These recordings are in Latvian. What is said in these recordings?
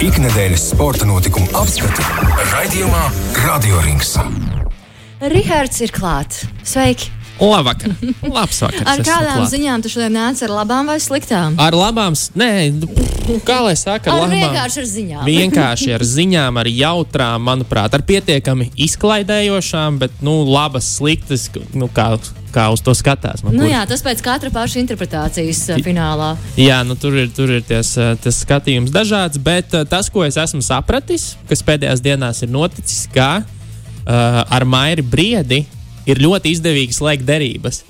Ikdienas sporta notikumu apskati raidījumā Radio Rings. Rihards ir klāts. Sveiki! Labvakar! Labs vakars! Ar kādām ziņām tu šodien nāc ar labām vai sliktām? Ar labām, nē, kā lai saka, Ar ar labām. vienkārši ar ziņām. Vienkārši ar ziņām, ar jautrām, manuprāt, ar pietiekami izklaidējošām, bet, nu, labas, sliktas, nu, kā, kā uz to skatās. Nu, Nu kur- jā, tas pēc katra paša interpretācijas uh, finālā. Jā, nu, tur ir, tur ir ties, eh, tas skatījums dažāds, bet eh, tas, ko es esmu sapratis, kas pēdējās dienās ir noticis, ka uh, ar Mairi Briedi ir ļoti izdevīgi slēgt derības.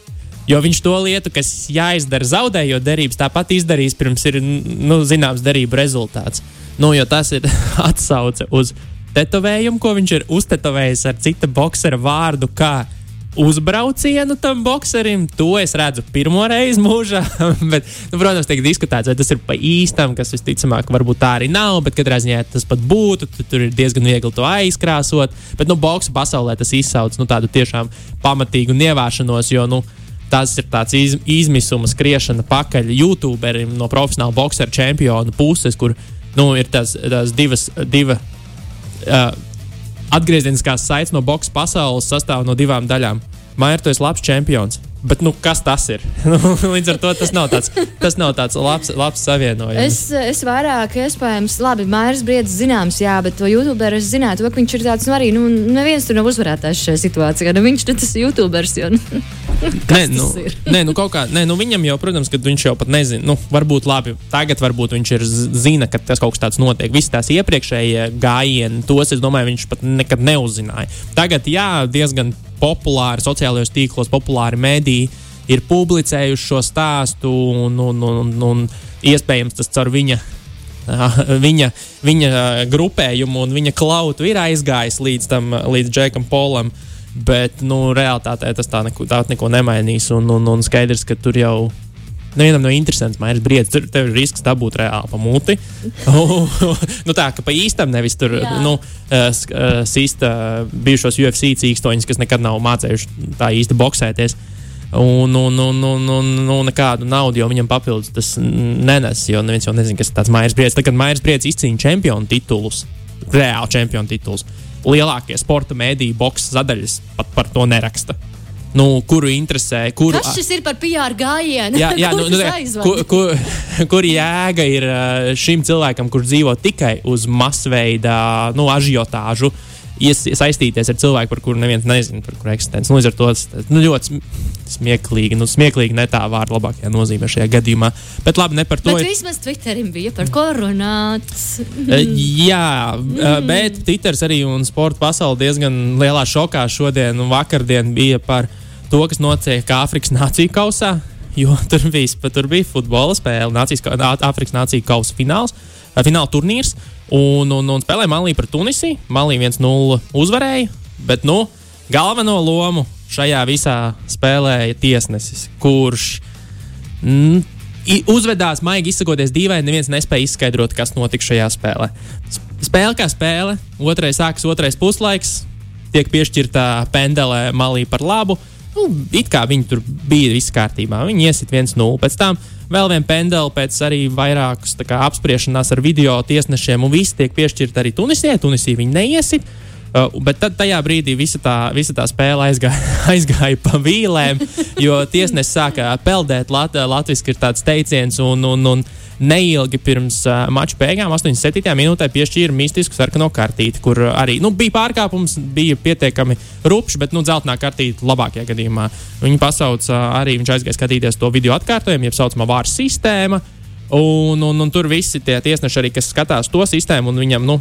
Jo viņš to lietu, kas jāizdara zaudējot derības, tāpat izdarīs pirms ir nu, zināms derību rezultāts. Nu, jo tas ir atsauce uz tetovējumu, ko viņš ir uztetovējis ar cita boxera vārdu. Kā uzbraucienu tam boxerim, to es redzu pirmo reizi mūžā. bet, nu, protams, tiek diskutēts, vai tas ir pa īstam, kas visticamāk, varbūt tā arī nav. Bet katrā ziņā tas pat būtu. Tur, ir diezgan viegli to aizkrāsot. Bet, nu, boxa pasaulē tas izsauc nu, tādu tiešām pamatīgu nievāšanos. Jo, nu, Tas ir tāds iz, izmisuma skriešana pakaļ YouTuberim no profesionāla boxera čempiona puses, kur nu, ir tās, tās divas, diva, uh, atgriezeniskās saites no boxe pasaules sastāv no divām daļām. Maija, tu esi labs čempions. Bet, nu, kas tas ir? Nu, Līdz ar to tas nav tāds, tas nav tāds labs, labs savienojums. Es, es vairāk, iespējams, labi, Mairis Briedis zināms, jā, bet to YouTuberu es zinātu, ka viņš ir tāds, nu, arī, nu, neviens tur nav uzvarētājs šajā situācijā. Nu, viņš tur tas YouTubers, jo, nu, Nē, nu, nē, nu kaut kā, nē, nu viņam jau, protams, ka viņš jau pat nezina. Nu, varbūt labi, tagad varbūt viņš ir zina, ka tas kaut kas tāds notiek. Visas tās iepriekšējie gājieni, tos, es domāju, viņš pat nekad neuzzināja. Tagad, jā, diezgan populāri sociālajos tīklos, populāri mediji ir publicējuši šo stāstu, un, un, un, un iespējams tas caur viņa viņa, viņa ah, grupējumu un viņa klautu ir aizgājis līdz tam, līdz Džekam Polam. Bet, nu, realitātē tas tā neko, tā neko nemainīs. Un, un, un skaidrs, ka tur jau nevienam nav interesants mairs briedis. Tur tev ir risks dabūt reāli pa muti. nu, tā ka pa īstam nevis tur, Jā. nu, eh, sk- eh, sista bijušos UFC cīkstoņus, kas nekad nav mācējuši tā īsti boxēties. Un, un, un, un, un, un nekādu naudu jau viņam papildus tas nenes. Jo neviens jau nezina, kas ir tāds Maijas Briedis. Tad, kad Maijas Briedis izcīna čempionu titulus, reāli čempionu titulus, lielākie sporta mēdīju boxe sadaļas pat par to neraksta. Nu, kuru interesē, kuru. kas šis ir par PR gājienu? Jā, jā nu, nu, kur, kur, kur jēga ir uh, šim cilvēkam, kurš dzīvo tikai uz masveida nu, ažiotāžu, ies, saistīties ar cilvēku, par kuru neviens nezina, par kuru eksistenci. Nu, līdz ar to tas nu, ļoti sm- smieklīgi, nu, smieklīgi ne tā vārda labākajā nozīmē šajā gadījumā. Bet labi, ne par to. Bet ir- vismaz Twitterim bija par ko runāt. Eh, Jā, mm. bet Twitters arī un sporta pasaule diezgan lielā šokā šodien un vakardien bija par to, kas notiek Āfrikas Nāciju kausā. Jo tur bija, tur bija futbola spēle, Āfrikas Nāciju kausa fināls, eh, fināla turnīrs. Un, un, un spēlēja Malī par Tunisiju. Malī 1-0 uzvarēja, bet nu, galveno lomu šajā visā spēlēja tiesnesis, kurš Mm, uzvedās maigi izsakoties dīvaini, neviens nespēja izskaidrot, kas notika šajā spēlē. Spēle kā spēle, otrais sākas otrais puslaiks, tiek piešķirta pendele malī par labu. Nu, it kā viņi tur bija viss kārtībā. Viņi iesit 1-0. Pēc tam vēl viena pendele, pēc arī vairākas kā, apspriešanās ar video tiesnešiem, un viss tiek piešķirta arī Tunisijai. Tunisija viņi neiesit. Uh, bet tad tajā brīdī visa tā, visa tā spēle aizgāja, aizgāja pa vīlēm, jo tiesnesis sāka peldēt. Lat, Latvijas ir tāds teiciens, un, un, un neilgi pirms uh, mača beigām, 87. minūtē, piešķīra mistisku sarkano kartīti, kur arī nu, bija pārkāpums, bija pietiekami rupšs, bet nu, dzeltenā kartīte labākajā gadījumā. Viņi pasauca arī, viņš aizgāja skatīties to video atkārtojumu, jeb saucamā vārdu sistēmu. Un, un, un tur visi tie tiesneši arī, kas skatās to sistēmu, un viņam, nu,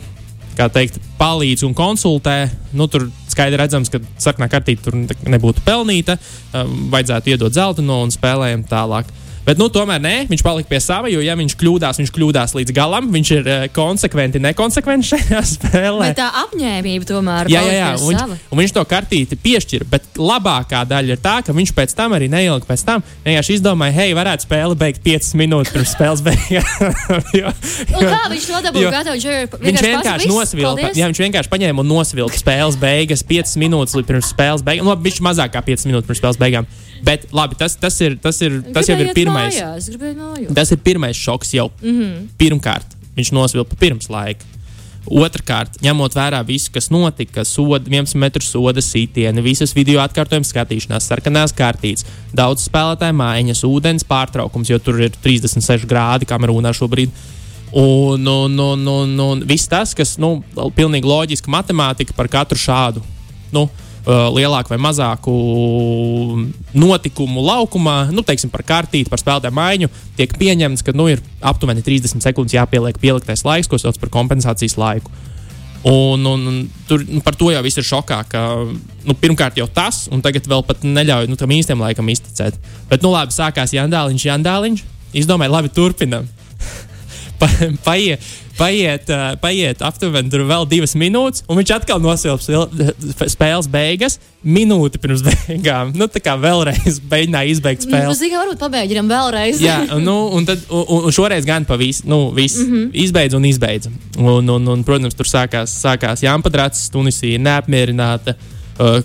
kā teikt, palīdz un konsultē. Nu, tur skaidri redzams, ka sarkanā kartīte tur nebūtu pelnīta. Um, vajadzētu iedot zelta no un spēlējam tālāk. Bet, nu, tomēr nē, viņš palika pie sava, jo, ja viņš kļūdās, viņš kļūdās līdz galam. Viņš ir uh, konsekventi, nekonsekventi šajā spēlē. Bet tā apņēmība tomēr Jā, jā, jā. pie Un viņš, un viņš to kartīti piešķīra. Bet labākā daļa ir tā, ka viņš pēc tam arī neilgi pēc tam vienkārši izdomāja, hei, varētu spēli beigt 5 minūtes pirms spēles beigām. jo, Un kā viņš to dabūja gatavu? Viņš Viņš vienkārši vienkārši nosvilka, "Viss, jā, viņš vienkārši paņēma un nosvilka spēles beigas 5 minūtes pirms spēles beigām. Nu, labi, viņš mazāk kā 5 minūtes pirms spēles beigām. Bet labi, tas, tas, ir, tas, ir, tas jau ir pirmais. Mājās. Tas ir pirmais šoks jau mm -hmm. pirmkārt. viņš nosvilpa pirms laika. Otrakārt, ņemot vērā visu, kas notika, soda, 11 metru soda sitieni, visas video atkārtojuma skatīšanās, sarkanās kārtītes, daudz spēlētāju mājiņas, ūdens pārtraukums, jo tur ir 36 grādi kamerūnā šobrīd. Un, un, un, un, un viss tas, kas, nu, pilnīgi loģiski matemātika par katru šādu. Nu, lielāku vai mazāku notikumu laukumā, nu, teiksim, par kārtību, par spēlētāju maiņu, tiek pieņemts, ka nu, ir aptuveni 30 sekundes jāpieliek pieliktais laiks, ko sauc par kompensācijas laiku. Un, un, un tur nu, par to jau viss ir šokā. Ka, nu, pirmkārt, jau tas, un tagad vēl pat neļauj nu, tam īstam laikam izticēt. Bet, nu, labi, sākās Jandāliņš, Jandāliņš. Izdomāju, labi, turpinam. pa, paiet, paiet, paiet aptuveni tur vēl divas minūtes, un viņš atkal nosilps spēles beigas. Minūti pirms beigām. Nu, tā kā vēlreiz mēģināja izbeigt Nu, spēli. zini, varbūt pabeidzam vēlreiz. Jā, nu, un, tad, un, un šoreiz gan pa visu, nu, visu mm -hmm. izbeidz un izbeidz. Un, un, un, protams, tur sākās, sākās Jāmpadrats, Tunisija neapmierināta.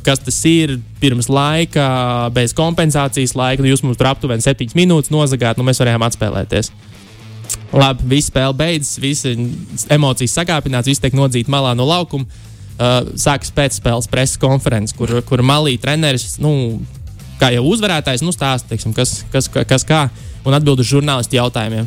Kas tas ir pirms laika, bez kompensācijas laika. Nu, jūs mums tur aptuveni 7 minūtes nozagāt, nu mēs varējām atspēlēties. Labi, viss spēle beidzas, visas emocijas sakāpināts, viss tiek nodzīts malā no laukuma. Uh, sākas pēcspēles preses konferences, kur, kur malī treneris, nu, kā jau uzvarētājs, nu, stāsta, teiksim, kas, kas, kas kā, un atbild uz žurnālistu jautājumiem.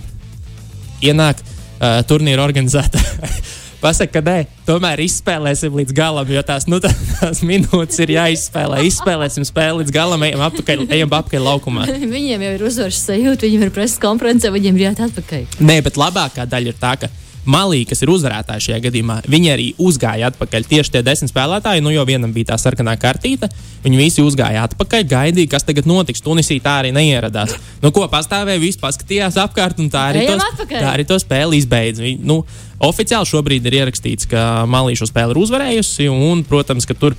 Ienāk uh, turnīra organizētāji. Pasaka, ka nē, tomēr izspēlēsim līdz galam, jo tās, nu, tā- tās minūtes ir jāizspēlē. Izspēlēsim spēli līdz galam, ejam apakaļ, ejam apakaļ laukumā. Viņiem jau ir uzvaras sajūta, viņiem ir preses konference, viņiem ir jāiet atpakaļ. Nē, bet labākā daļa ir tā, ka Malī, kas ir uzvarētāji šajā gadījumā, viņi arī uzgāja atpakaļ. Tieši tie desmit spēlētāji, nu jau vienam bija tā sarkanā kartīte, viņi visi uzgāja atpakaļ, gaidīja, kas tagad notiks. Tunisija tā arī neieradās. Nu, ko pastāvēja, visi paskatījās apkārt, un tā arī, Ejam to, atpakaļ. tā arī to spēli izbeidza. Viņi, Nu, oficiāli šobrīd ir ierakstīts, ka Malī šo spēli ir uzvarējusi, un, protams, ka tur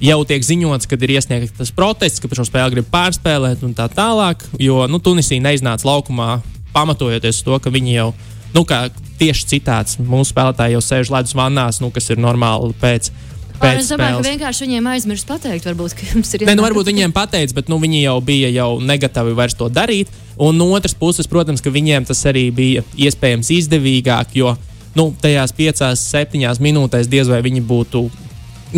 jau tiek ziņots, ka ir iesniegts tas protests, ka šo spēli grib pārspēlēt un tā tālāk. Jo nu, Tunisija neiznāca laukumā pamatojoties uz to, ka viņi jau, nu, kā tieši citāts, mūsu spēlētāji jau sēž ledus vannās, nu, kas ir normāli pēc. Un pēc es domāju, ka spēles. vienkārši viņiem aizmirst pateikt, varbūt, ka jums ir Nē, nu, varbūt viņiem pateica, bet nu, viņi jau bija jau negatavi vairs to darīt. Un no otras puses, protams, ka viņiem tas arī bija iespējams izdevīgāk, jo nu, tajās piecās, septiņās minūtēs diez vai viņi būtu.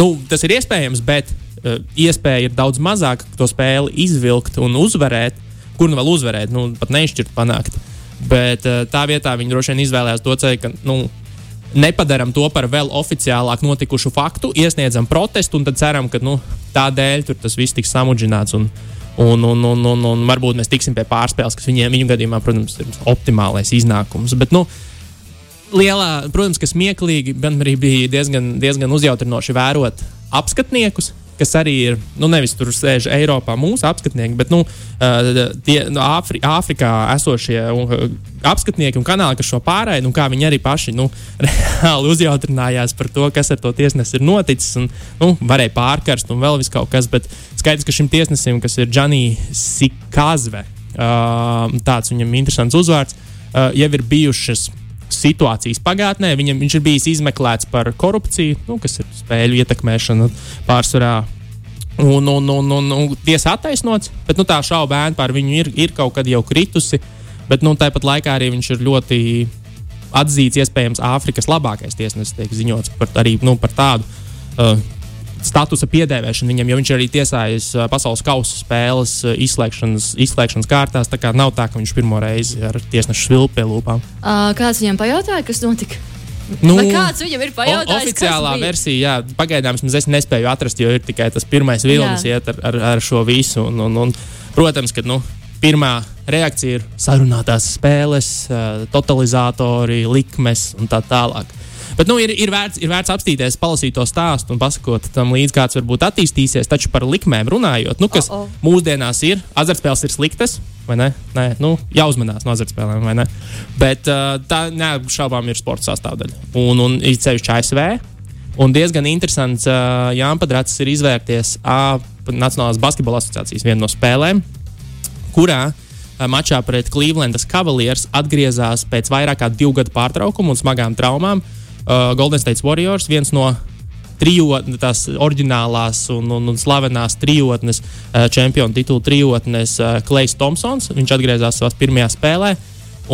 Nu, tas ir iespējams, bet uh, iespēja ir daudz mazāka to spēli izvilkt un uzvarēt. Kur nu vēl uzvarēt, nu, pat neizšķirt panākt. Bet uh, tā vietā viņi droši vien izvēlējās to ceļu, ka nu, nepadarām to par vēl oficiālāk notikušu faktu, iesniedzam protestu un tad ceram, ka nu, tādēļ tas viss tiks samudžināts. Un, un, un, un, un, un varbūt mēs tiksim pie pārspēles, kas viņiem, viņu gadījumā, protams, ir optimālais iznākums. Bet, nu, lielā, protams, ka smieklīgi, gan arī bija diezgan, diezgan uzjautrinoši vērot apskatniekus. Kas arī ir, nu, nevis tur sēž Eiropā mūsu apskatnieki, bet, nu, uh, tie no Āfri, Āfrikā esošie uh, apskatnieki un kanāli, kas šo pārēju, nu, kā viņi arī paši, nu, reāli uzjautrinājās par to, kas ar to tiesnesi ir noticis, un, nu, varēja pārkarst un vēl vis kaut kas, bet skaidrs, ka šim tiesnesim, kas ir Džanī Sikazve, uh, tāds viņam interesants uzvārds, jau ir bijušas situācijas pagātnē. Viņam, viņš ir bijis izmeklēts par korupciju, nu, kas ir spēļu ietekmēšana pārsvarā. Un, un, un, un, un tiesa attaisnots, bet nu, tā šauba bērna par viņu ir, ir kaut kad jau kritusi. Bet nu, tāpat laikā arī viņš ir ļoti atzīts, iespējams, Āfrikas labākais tiesnesis. Tiek ziņots par, arī nu, par tādu uh, statusa piedēvēšanu viņam, jo viņš arī tiesājis uh, pasaules kausa spēles uh, izslēgšanas, izslēgšanas kārtās. Tā kā nav tā, ka viņš pirmo reizi ar tiesnešu svilpu pie lūpām. Uh, kāds viņam pajautāja, kas notika? Nu, Vai kāds viņam ir O, pajautājis? oficiālā kas bija? versija, jā, pagaidām es nespēju atrast, jo ir tikai tas pirmais vilnis Jā. iet ar, ar, ar šo visu. Un, un, un, protams, ka nu, pirmā reakcija ir sarunātās spēles, eh, totalizatori, likmes un tā tālāk. Bet nu, ir, ir, vērts, ir vērts apstīties, palasīt to stāstu un pasakot tam līdzi, kāds varbūt attīstīsies. Taču par likmēm runājot, nu, kas O-o. mūsdienās ir, azartspēles ir sliktas. vai ne? Nē, nu, jāuzmanās no azartspēlēm, vai ne? Bet uh, tā neapšaubām ir sporta sastāvdaļa. Un, un ir ceļš ASV. Un diezgan interesants, uh, Jānis ir izvērties A Nacionālās basketbola asociācijas vienu no spēlēm, kurā uh, mačā pret Clevelandas Cavaliers atgriezās pēc vairāk kā divu gadu pārtraukuma un smagām traumām. Uh, Golden State Warriors, viens no trijotnes, tās oriģinālās un, un, un slavenās trijotnes, uh, čempionu titulu trijotnes, uh, Klais Thompsons. Viņš atgriezās savā pirmajā spēlē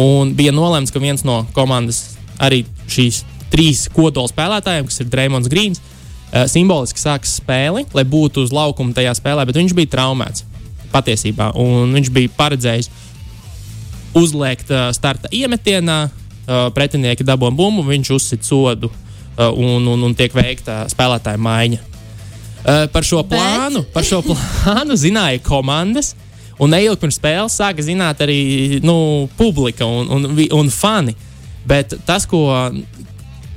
un bija nolemts, ka viens no komandas arī šīs trīs kodola spēlētājiem, kas ir Dreamlands Grīns, uh, simboliski sāks spēli, lai būtu uz laukuma tajā spēlē, bet viņš bija traumēts patiesībā. Viņš bija paredzējis uzliekt uh, starta iemetienā, uh, pretinieki dabūja bumbu, viņš uzsit sodu uh, un, un, un tiek veikta spēlētāja maiņa. Uh, par šo plānu, Bet... par šo plānu zināja komandas. Un neilgi pirms spēles sāka zināt arī nu, publika un, un, un fani. Bet tas, ko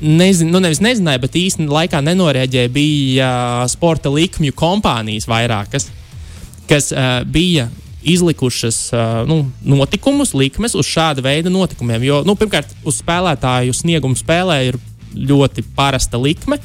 nezinu, nu nevis nezināja, bet īstenībā laikā nenorēģēja, bija uh, sporta likmju kompānijas vairākas, kas uh, bija izlikušas nu, notikumus, likmes uz šāda veida notikumiem. Jo, nu, pirmkārt, uz spēlētāju sniegumu spēlē ir ļoti parasta likme.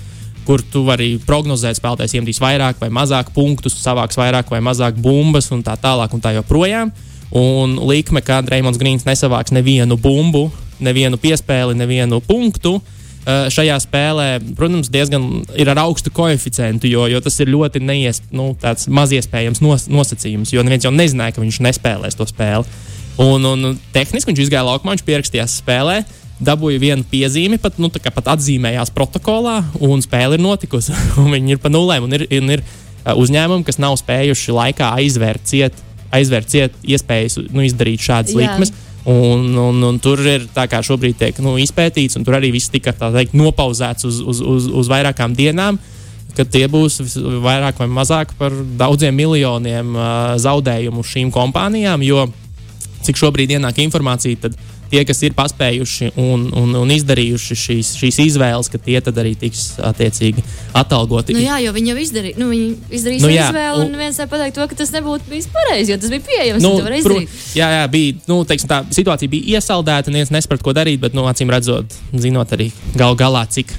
Kur tu vari prognozēt, spēlētājs iemetīs vairāk vai mazāk punktus, savāks vairāk vai mazāk bumbas un tā tālāk un tā joprojām. Un likme, ka Reimons Grīns nesavāks nevienu bumbu, nevienu piespēli, nevienu punktu, uh, šajā spēlē, protams, diezgan ir ar augstu koeficientu, jo, jo tas ir ļoti neies, nu, maziespējams nos, nosacījums. Jo neviens jau nezināja, ka viņš nespēlēs to spēli. Un, un tehniski viņš izgāja laukumā, viņš pierakstījās spēlē. Dabūja vienu piezīmi, pat, nu, pat atzīmējās protokolā, un spēle ir notikusi. viņi ir pa nulēm, un ir, un ir eh, uzņēmumi, kas nav spējuši laikā aizvērt ciet, aizvērt ciet iespējas nu, izdarīt šādas Jā. Un, un, un tur ir tā kā šobrīd tiek nu, izpētīts, un tur arī viss tika teikt, nopauzēts uz, uz, uz, uz vairākām dienām. Kad tie būs vairāk vai mazāk par daudziem miljoniem uh, zaudējumu šīm kompānijām, jo cik šobrīd ienāk informācija, tad tie, kas ir paspējuši un, un, un izdarījuši šīs, šīs izvēles, ka tie arī tiks attiecīgi atalgoti. Nu, jā, jo viņi jau izdarīja, nu, viņi izdarīja nu, jā, izvēli, un, viens var pateikt to, ka tas nebūtu bijis pareizi, jo tas bija pieejams. Nu, pro, jā, jā, bija, nu, teiksim, tā situācija bija iesaldēta, un viens nesaprata, ko darīt, bet, nu, acīm redzot, zinot arī gal galā, cik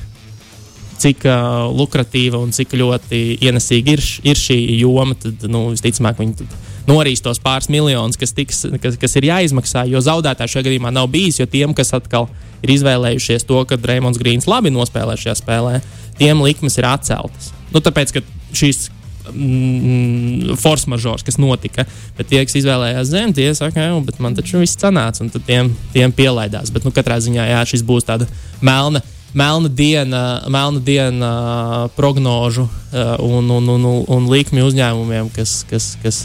cik uh, lukratīva un cik ļoti ienesīga ir, ir šī joma, tad nu, visticamāk viņi norīs tos pāris miljonus, kas, tiks, kas, kas ir jāizmaksā. Jo zaudētāji šajā gadījumā nav bijis, jo tiem, kas atkal ir izvēlējušies to, ka Reimons Grīns labi nospēlē šajā spēlē, tiem likmes ir atceltas. Nu, tāpēc, ka šīs mm, force mažors, kas notika. Bet tie, kas izvēlējās zemi, tie saka, bet man taču viss sanāca, un tiem, tiem pielaidās. Bet, nu, katrā ziņā, jā, šis būs tāda melna melna diena, melna diena prognožu uh, un, un, un, un, un likmju uzņēmumiem, kas, kas, kas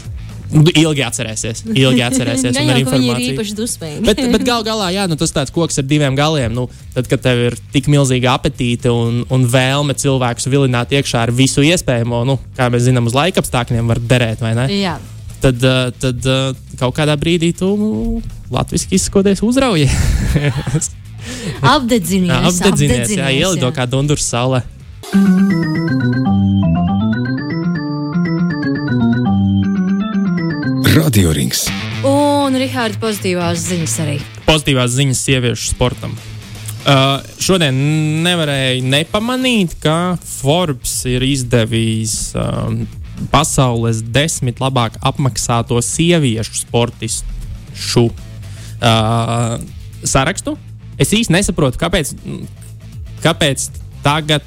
ilgi atcerēsies. Ilgi atcerēsies. Gan jau viņi ir īpaši dusmīgi. bet, bet gal galā, jā, nu, tas tāds koks ar diviem galiem. Nu, tad, kad tev ir tik milzīga apetīte un, un vēlme cilvēkus vilināt iekšā ar visu iespējamo, nu, kā mēs zinām, uz laika apstākļiem var derēt, vai ne? Jā. Tad, tad kaut kādā brīdī tu latviešu izsakoties uzraujies. Apdedzinies, apdedzinies, apdedzinies jā, ielido jā. kā dundurs saulē. Radio Rings. Un, Rihārds, pozitīvās ziņas arī. Pozitīvās ziņas sieviešu sportam. Uh, šodien nevarēju nepamanīt, ka Forbes ir izdevis um, pasaules desmit labāk apmaksāto sieviešu sportistu uh, sarakstu. Es īsti nesaprotu, kāpēc, kāpēc tagad.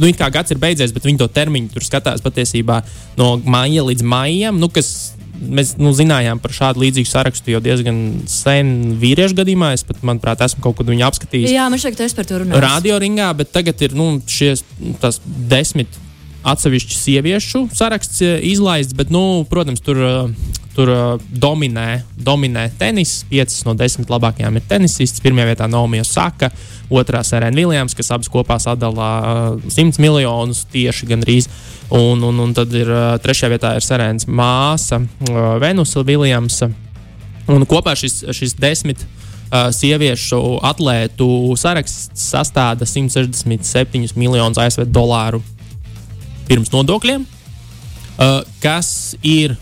Nu, gads ir beidzies, bet viņi to termiņu tur skatās patiesībā no maija līdz maijam, nu, kas mēs nu, zinājām par šādu līdzīgu sarakstu jau diezgan sen vīriešu gadījumā. Es pat, manuprāt, esmu kaut kur viņu apskatījis. Jā, man šķiet, ka es par to runāju. Radio ringā, bet tagad ir nu, šie desmit atsevišķi sieviešu saraksts eh, izlaists, bet, nu, protams, tur, eh, tur eh, dominē, dominē tenis. Piecas no desmit labākajām ir tenisists. Pirmajā vietā Naomi Osaka, otrā Serena Viljams, kas abas kopā sadalā 100 miljonus tieši gandrīz. Un, un, un tad ir trešajā vietā ir Serenas māsa Venusa Viljamsa. Un kopā šis, šis desmit uh, sieviešu atlētu saraksts sastāda 167 miljonus ASV dolāru pirms nodokļiem, uh, kas ir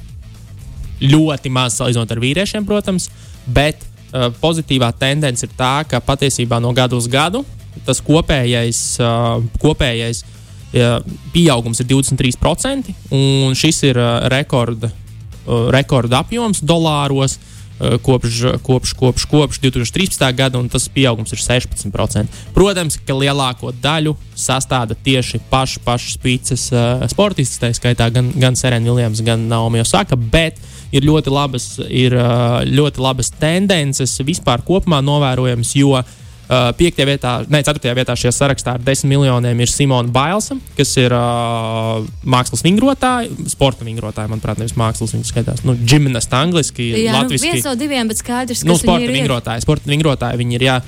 ļoti maz salīdzinot ar vīriešiem, protams, bet uh, pozitīvā tendence ir tā, ka patiesībā no gada uz gadu tas kopējais, uh, kopējais uh, pieaugums ir 23%, un šis ir uh, rekorda, uh, rekorda apjoms dolāros. Uh, Eh, kopš, kopš, kopš, kopš 2013. gada, un tas pieaugums ir 16%. Protams, ka lielāko daļu sastāda tieši paši, paši spīces uh, sportisti, tā skaitā gan, gan Serena Viljams, gan Naomi Osaka, bet ir ļoti labas, ir, uh, ļoti labas tendences vispār kopumā novērojamas, jo Uh, piektajā vietā, ne, ceturtajā vietā šajā sarakstā ar desmit miljoniem ir Simona Bailsa, kas ir uh, mākslas vingrotāja, sporta vingrotāja, manuprāt, nevis mākslas viņa skaitās. Nu, Gimnasta angliski, Jā, nu, viens no diviem, bet skaidrs, ka Nu, sporta vingrotāji, sporta vingrotāji viņi ir. Jā.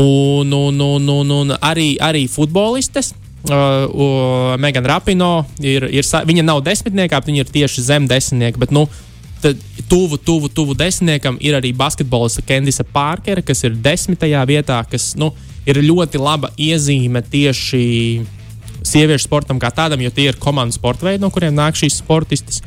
Un, un, un, un, un arī, arī futbolistes. Uh, Megan Rapino ir, ir, viņa nav desmitniekā, viņa ir tieši zem desmitnieka. Bet, nu, tad tuvu, tuvu, tuvu desmitniekam ir arī basketbolista Kendisa Pārkere, kas ir desmitajā vietā, kas nu, ir ļoti laba iezīme tieši sieviešu sportam kā tādam, jo tie ir komandas sporta veidi, no kuriem nāk šīs sportistas.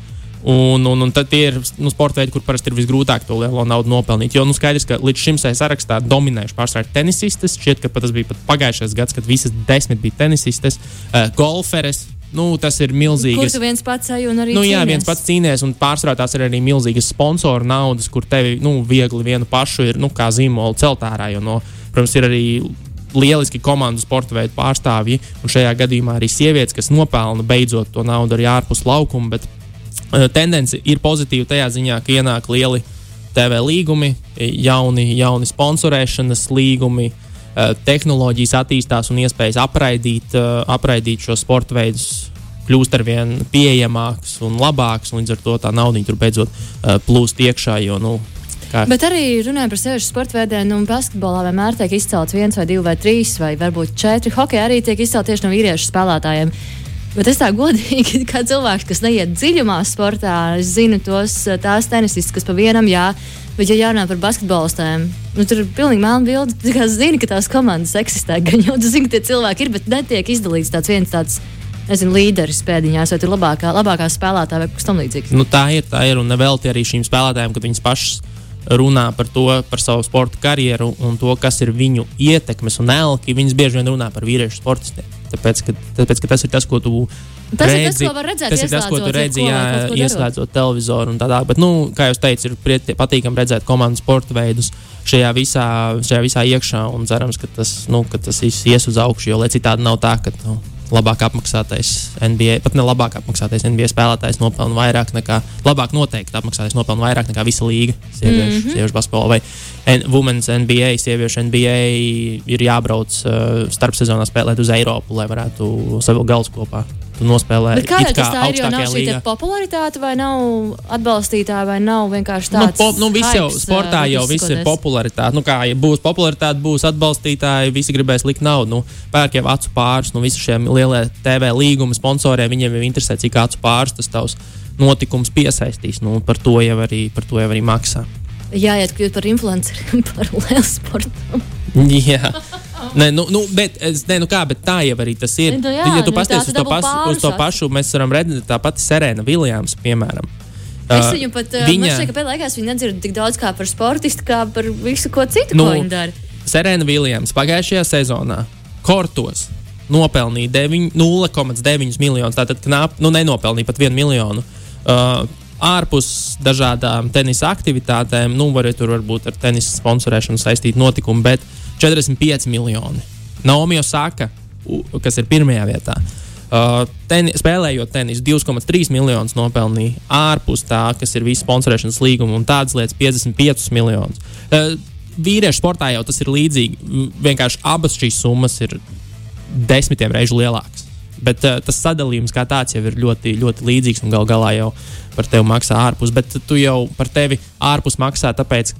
Un, un, un tad tie ir nu, sporta veidi, kur parasti ir visgrūtāk to lielo naudu nopelnīt. Jo nu, skaidrs, ka līdz šim sarakstā dominējuši pārsvarā tenisistes. Šķiet, ka tas bija pat pagājušais gads, kad visas desmit bija tenisistes, uh, golferes. Nu, tas ir Kur milzīgs. tu viens pats ej un arī Nu, jā, cīnies? viens pats cīnās, un pārsvarā tās ir arī milzīgas sponsoru naudas, kur tevi nu, viegli vienu pašu ir nu, kā zīmola celt ārā. Jo, no, protams, ir arī lieliski komandu sporta veidu pārstāvji, un šajā gadījumā arī sievietes, kas nopelna beidzot to naudu arī ārpus laukuma. Bet uh, tendence ir pozitīva tajā ziņā, ka ienāk lieli TV līgumi, jauni, jauni sponsorēšanas līgumi. Uh, tehnoloģijas attīstās un iespējas apraidīt, uh, apraidīt šo sporta veidus kļūst ar vien pieejamāks un labāks. un Līdz ar to tā nauda tur beidzot uh, plūst iekšā. Jo, nu, kā, Bet arī runājot par sevišķu sporta veidiem, nu, basketbolā vienmēr tiek izcelts viens, vai divi, vai trīs, vai varbūt četri. Hokejā arī tiek izcelts tieši no vīriešu spēlētājiem. Bet es tā godīgi, kā cilvēks, kas neiet dziļumā sportā, es zinu tos tās tenisistas, kas pa vienam jā. Bet, ja jārunā par basketbolistiem, nu, tur ir pilnīgi melna bilde. Tu kā zini, ka tās komandas eksistē, gan jau tu zini, ka tie cilvēki ir, bet netiek izdalīts tāds viens tāds. Nezinu, līderis pēdiņās, vai tur ir labākā, labākā spēlētāja vai kas tamlīdzīgs. nu, tā ir, tā ir. Un nevelti arī šīm spēlētājiem, kad viņas pašas runā par to, par savu sporta karjeru un to, kas ir viņu ietekmes un elki. Viņas bieži vien runā par vīriešu sportistiem. Tāpēc, ka, tāpēc, ka tas ir tas, ko tu Tas ir tas, redzi, ko var redzēt, tas ir tas, ko tu redzi, jā, ko ieslēdzot televizoru un tādā. Bet, nu, kā jau teicu, ir patīkami redzēt komandas sporta veidus šajā visā, šajā visā iekšā un cerams, ka tas, nu, ka tas viss ies uz augšu, jo citādi nav tā, ka nu, labāk apmaksātais NBA, pat ne labāk apmaksātais NBA spēlētājs nopelna vairāk nekā, labāk noteikti apmaksātais nopelna vairāk nekā visa līga sieviešu, mm -hmm. sieviešu basketbolā vai N Women's NBA, sieviešu NBA ir jābrauc uh, starpsezonā spēlēt uz Eiropu, lai varētu savu galus kopā nospēlēt. Bet kā it jau tas tā ir, jo nav šī popularitāte, vai nav atbalstītāji, vai nav vienkārši Nu, tāds. po, nu, viss jau sportā uh, jau viss ir popularitāte. Nu, kā, ja būs popularitāte, būs atbalstītāji, visi gribēs likt naudu. Nu, pērk jau acu pāris, nu, visi šie lielie TV līguma sponsoriem, viņiem jau interesē, cik acu pāris tas tavs notikums piesaistīs. Nu, par, to arī, par to jau arī maksā. Jāiet kļūt par influenceriem, par lielu sportu. Jā. Nē, nu, nu, bet, es, nē, nu kā, bet tā jau arī tas ir. Nu jā, ja tu nu pasties uz, to pasu, uz to pašu, mēs varam redzēt, tā pati Serena Viljams, piemēram. Es Uh, viņu pat, viņa... man šķiet, ka pēdējā laikā es viņu nedzirdu tik daudz kā par sportistu, kā par visu ko citu, Nu, ko viņa dara. Serena Viljams pagājušajā sezonā Kortos nopelnīja deviņ- 0,9 miljonus. Tātad knap, nu, nenopelnīja pat 1 miljonu. Uh, ārpus dažādām tenisa aktivitātēm, nu, var, tur varbūt ar tenisa sponsorēšanu saistīti notikumi, bet 45 miljoni. Naomi Osaka, kas ir pirmajā vietā. Uh, teni, spēlējot tenisu, 2,3 miljonus nopelnīja ārpus tā, kas ir visi sponsorēšanas līgumi, un tādas lietas - 55 miljonus. Uh, vīriešu sportā jau tas ir līdzīgi. Vienkārši abas šīs summas ir desmitiem reižu lielākas. Bet uh, tas sadalījums kā tāds jau ir ļoti, ļoti līdzīgs un gal galā jau par tevi maksā ārpus. Bet tu jau par tevi ārpus maksā tāpēc,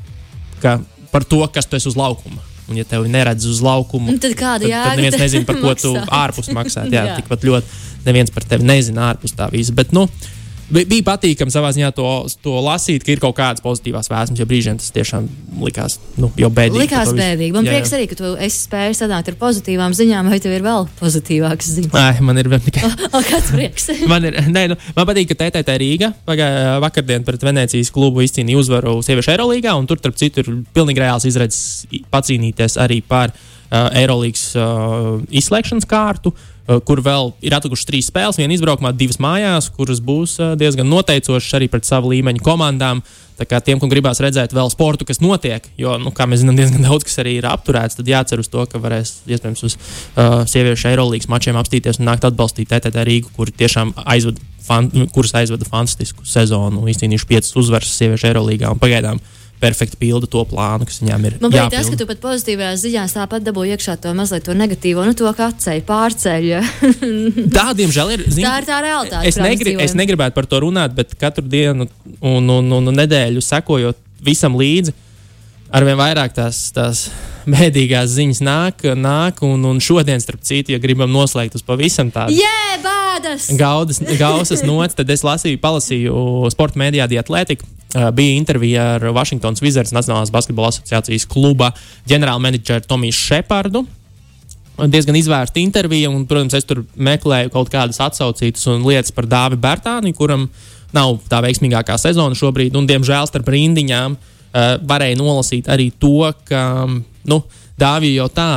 ka par to, kas tu esi uz laukuma. Un, ja tevi neredz uz laukuma, Un tad kāda jēga tad neviens nezina, par ko tu ārpus maksā. Jā, Jā. tikpat ļoti neviens par tevi nezina ārpus tā visa. Bet, nu, bi- bija patīkami savā ziņā to, to lasīt, ka ir kaut kādas pozitīvās vēsmas, jo brīžiem tas tiešām likās nu, jau bēdīgi. Likās bēdīgi. Man Jā, jā. prieks arī, ka tu esi spējis sanākt ar pozitīvām ziņām, vai tev ir vēl pozitīvākas ziņas. Ai, man ir vēl tikai. O, kāds prieks! Man, ir, nē, nu, man patīk, ka TTT Rīga pagājušā vakardien pret Venecijas klubu izcīnīja uzvaru sieviešu Eirolandā, un tur, starp citu, ir pilnīgi reāls izredzes pacīnīties arī par uh, Eirolandas uh, izslēgšanas kārtu. Uh, kur vēl ir atlikušas trīs spēles, viena izbraukumā, divas mājās, kuras būs uh, diezgan noteicošas arī pret savu līmeņu komandām. Tā kā tiem, kam gribās redzēt vēl sportu, kas notiek, jo, nu, kā mēs zinām, diezgan daudz kas arī ir apturēts, tad jācer uz to, ka varēs iespējams uz uh, sieviešu Eirolandas mačiem apstīties un nākt atbalstīt TTT Rīgu, kur tiešām aizvada, fan, kuras aizvada fantastisku sezonu, izcīnījuši piecas uzvaras sieviešu Eirolandā un pagaidām perfekti pilda to plānu, kas viņām ir. Man patīk tas, ka tu pat pozitīvajās ziņās tāpat dabūji iekšā to mazliet to negatīvo, nu to kā atceļ, pārceļ. Tā, diemžēl, ir. Zin, Tā ir tā realitāte, Es, negri, es negribētu par to runāt, bet katru dienu un, un, un, un nedēļu sekojot visam līdzi, arvien vairāk tās, tās bēdīgās ziņas nāk, nāk un, un šodien, starp citu, ja gribam noslēgt uz pavisam tādu. Jē, bādas! Gaudas, gausas nots, tad es lasīju, palasīju sporta mēdījā Dietlētiku. Uh, bija intervija ar Washingtonas Wizards Nacionālās basketbola asociācijas kluba ģenerālmenedžeru Tomiju Šepardu. Diezgan izvērsta intervija, un, protams, es tur meklēju kaut kādas atsaucītas un lietas par Dāvidu Bērtāni, kuram nav tā veiksmīgākā sezona šobrīd, un, diemžēl, starp rindiņām uh, varēja nolasīt arī to, ka nu, Dāvija jau tā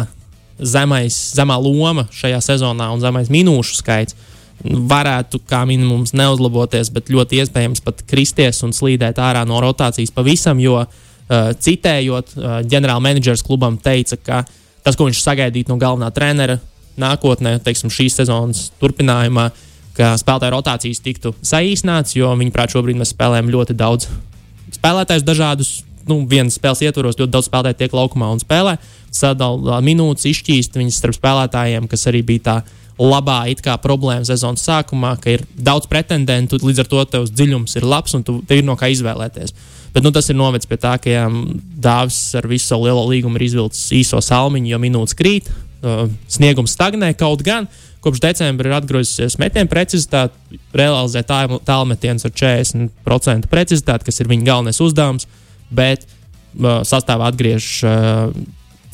zemais, zemā loma šajā sezonā un zemais minūšu skaits varētu kā minimums neuzlaboties, bet ļoti iespējams pat kristies un slīdēt ārā no rotācijas pavisam, jo uh, citējot, uh, ģenerālmenedžers klubam teica, ka tas, ko viņš sagaidītu no galvenā trenera nākotnē, teiksim, šīs sezonas turpinājumā, ka spēlētāju rotācijas tiktu saīsināts, jo viņi prāt šobrīd mēs spēlējam ļoti daudz spēlētājus dažādus. Nu, vienas spēles ietvaros ļoti daudz spēlētāju tiek laukumā un spēlē. Sadalīt minūtes, izšķīst viņas starp spēlētājiem, kas arī bija tā labā problēma sezonas sākumā, ka ir daudz pretendentu, līdz ar to tevs dziļums ir labs un tu, ir no kā izvēlēties. Bet nu, tas ir novedis pie tā, ka jā, dāvis ar visu savu lielo līgumu ir izvilcis īso salmiņu, jo minūtes krīt, sniegums stagnē kaut gan. Kopš decembra ir atgriezusies metienu precizitāte, realizē tālmetienus ar 40% precizitāti, kas ir viņa galvenais uzdevums, bet uh, sastāvā atgriežas uh,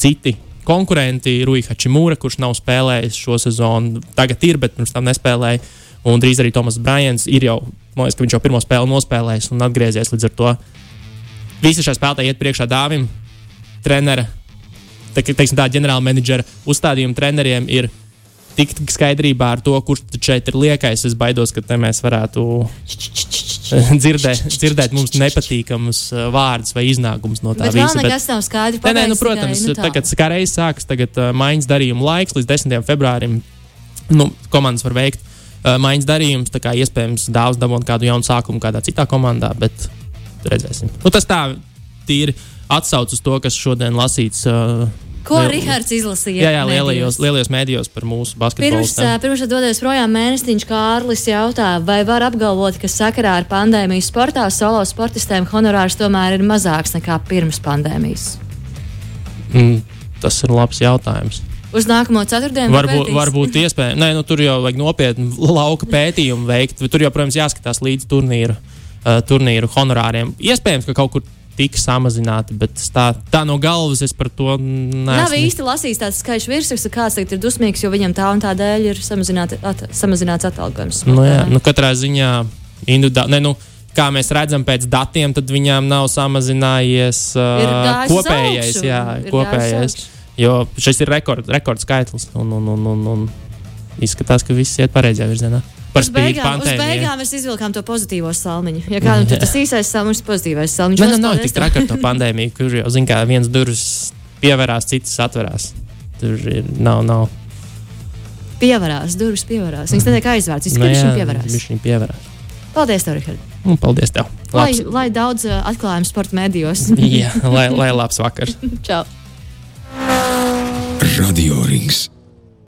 citi konkurenti, Ruija Čimūra, kurš nav spēlējis šo sezonu, tagad ir, bet pirms tam nespēlēja. Un drīz arī Tomas Brajans ir jau, man liekas, ka viņš jau pirmo spēli nospēlējis un atgriezies līdz ar to. Visi šie spēlētāji iet priekšā dāvim, trenera, te, teiksim, tā ģenerāla menedžera uzstādījuma treneriem ir tikt skaidrībā ar to, kurš šeit ir liekais. Es baidos, ka te mēs varētu dzirdēt, dzirdēt mums nepatīkamus uh, vārdus vai iznākumus no tā Bet visa. nekas nav skaidrs. Nē, nē, nu, protams, nu, tā. tagad kā reizes sākas tagad, uh, maiņas darījuma laiks līdz 10. februārim. Nu, komandas var veikt uh, maiņas darījumus, tā kā iespējams dāvāts dabūt kādu jaunu sākumu kādā citā komandā, bet redzēsim. Nu, tas tā tīri atsauc uz to, kas šodien lasīts. Uh, Ko liel- Rihards izlasīja? Jā, jā lielajos, lielajos mēdījos par mūsu basketbolu. Pirms, ā, pirms doties projām mēnestiņš, Kārlis jautā, vai var apgalvot, ka sakarā ar pandēmiju sportā solo sportistiem honorārs tomēr ir mazāks nekā pirms pandēmijas? Mm, tas ir labs jautājums. Uz nākamo ceturtdienu Varbūt, varbūt iespējams. Nē, nu, tur jau vajag nopietnu lauka pētījumu veikt. Tur jau, protams, jāskatās līdz turnīru, uh, turnīru honorāriem. Iespējams, ka kaut kur tika samazināti, bet tā, tā no galvas es par to Nav neesmu. īsti lasījis tāds skaļš virsraksts, kāds tagad ir dusmīgs, jo viņam tā un tā dēļ ir samazināti- at, samazināts atalgojums. Nu, jā, nu, katrā ziņā individuāli. Ne, nu, kā mēs redzam pēc datiem, tad viņām nav samazinājies uh, kopējais. augšu, Jā, ir kopējais. Jo šis ir rekord, rekord skaitlis. Un, un, un, un, un izskatās, ka viss iet pareizajā virzienā. Par Uz spīti pandēmijai. beigām mēs izvilkām to pozitīvo salmiņu. Ja kādam tur tas īsais salmiņš, pozitīvais salmiņš. Man Lielas nav tik traki ar to pandēmiju, kur jau zina, kā viens durvis pievērās, citas atverās. Tur ir nav. nav. Pievarās, durvis pievarās. Viņas netiek aizvērts, Nu viņas jā, tikai pievarās. Viņš viņu pievērās. Paldies, tev, Rihard. Un paldies tev. Lai, Labs, lai daudz uh, atklājumu sporta medijos. jā, lai, lai labs vakars. Čau! Radio Rings.